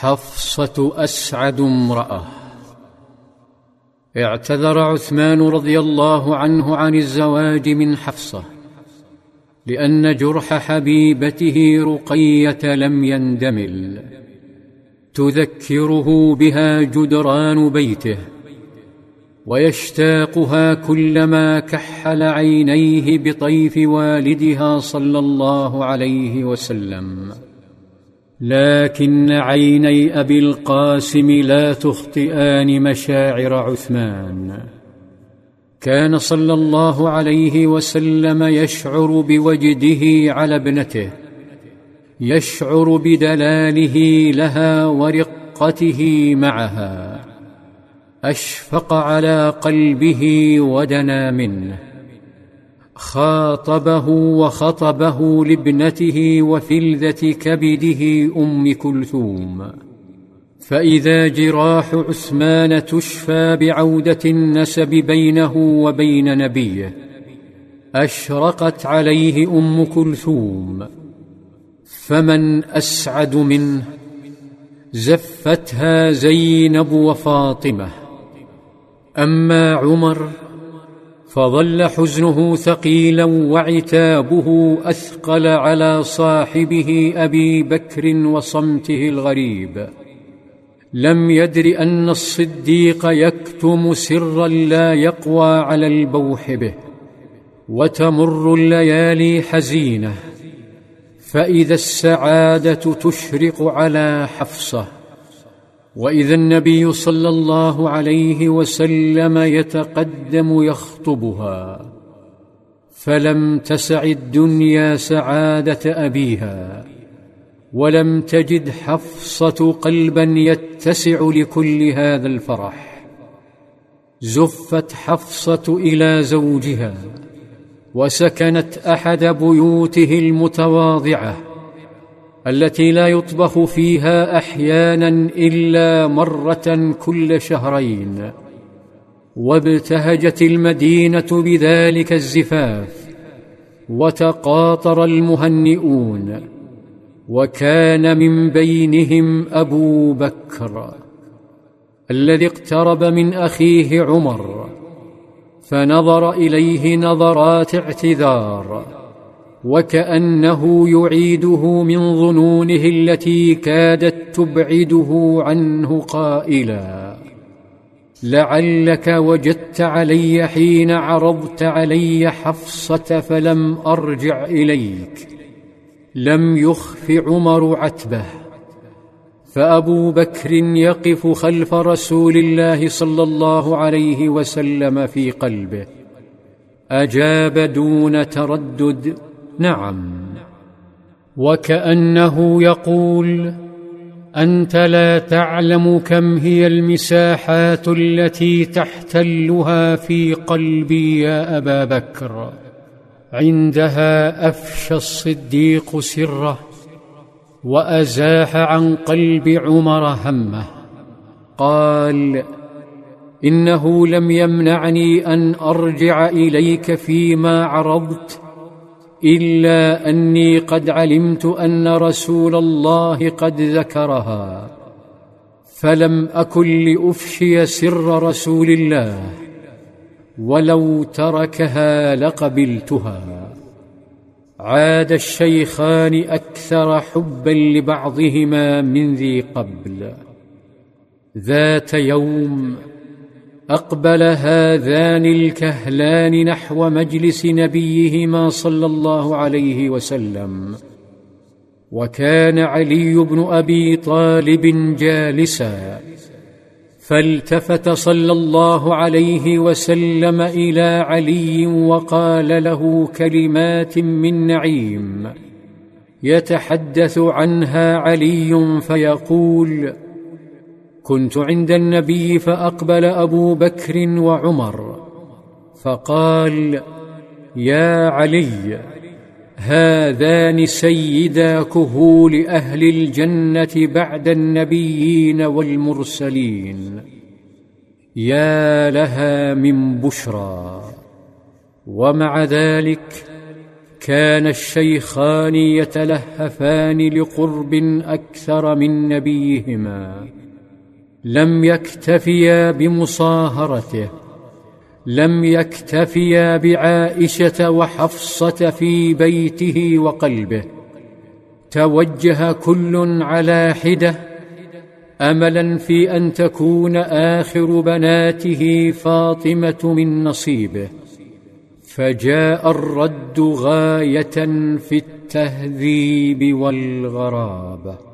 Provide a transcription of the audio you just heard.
حفصة أسعد امرأة. اعتذر عثمان رضي الله عنه عن الزواج من حفصة لأن جرح حبيبته رقية لم يندمل. تذكره بها جدران بيته ويشتاقها كلما كحل عينيه بطيف والدها صلى الله عليه وسلم. لكن عيني أبي القاسم لا تخطئان مشاعر عثمان. كان صلى الله عليه وسلم يشعر بوجده على ابنته يشعر بدلاله لها ورقته معها أشفق على قلبه ودنا منه. خاطبه وخطبه لابنته وفلذه كبده أم كلثوم. فإذا جراح عثمان تشفى بعودة النسب بينه وبين نبيه أشرقت عليه أم كلثوم. فمن أسعد منه؟ زفتها زينب وفاطمة. أما عمر فظل حزنه ثقيلا وعتابه أثقل على صاحبه أبي بكر وصمته الغريب. لم يدر أن الصديق يكتم سرا لا يقوى على البوح به وتمر الليالي حزينة فإذا السعادة تشرق على حفصة. وإذا النبي صلى الله عليه وسلم يتقدم يخطبها فلم تسع الدنيا سعادة أبيها ولم تجد حفصة قلبا يتسع لكل هذا الفرح زفت حفصة إلى زوجها وسكنت أحد بيوته المتواضعة التي لا يطبخ فيها أحيانا إلا مرة كل شهرين. وابتهجت المدينة بذلك الزفاف وتقاطر المهنئون وكان من بينهم أبو بكر الذي اقترب من أخيه عمر فنظر إليه نظرات اعتذار. وكأنه يعيده من ظنونه التي كادت تبعده عنه قائلا. لعلك وجدت علي حين عرضت علي حفصة فلم أرجع إليك. لم يخف عمر عتبه. فأبو بكر يقف خلف رسول الله صلى الله عليه وسلم في قلبه. أجاب دون تردد نعم. وكأنه يقول أنت لا تعلم كم هي المساحات التي تحتلها في قلبي يا أبا بكر. عندها أفشى الصديق سره وأزاح عن قلب عمر همه. قال إنه لم يمنعني أن أرجع إليك فيما عرضت إلا أني قد علمت أن رسول الله قد ذكرها فلم أكن لأفشي سر رسول الله ولو تركها لقبلتها. عاد الشيخان أكثر حبا لبعضهما من ذي قبل. ذات يوم أقبل هذان الكهلان نحو مجلس نبيهما صلى الله عليه وسلم. وكان علي بن أبي طالب جالسا. فالتفت صلى الله عليه وسلم إلى علي وقال له كلمات من نعيم. يتحدث عنها علي فيقول كنت عند النبي فأقبل أبو بكر وعمر فقال يا علي هذان سيدا كهول أهل الجنة بعد النبيين والمرسلين. يا لها من بشرى. ومع ذلك كان الشيخان يتلهفان لقرب أكثر من نبيهما. لم يكتفيا بمصاهرته لم يكتفيا بعائشة وحفصة في بيته وقلبه. توجه كل على حدة املا في أن تكون آخر بناته فاطمة من نصيبه. فجاء الرد غاية في التهذيب والغرابة.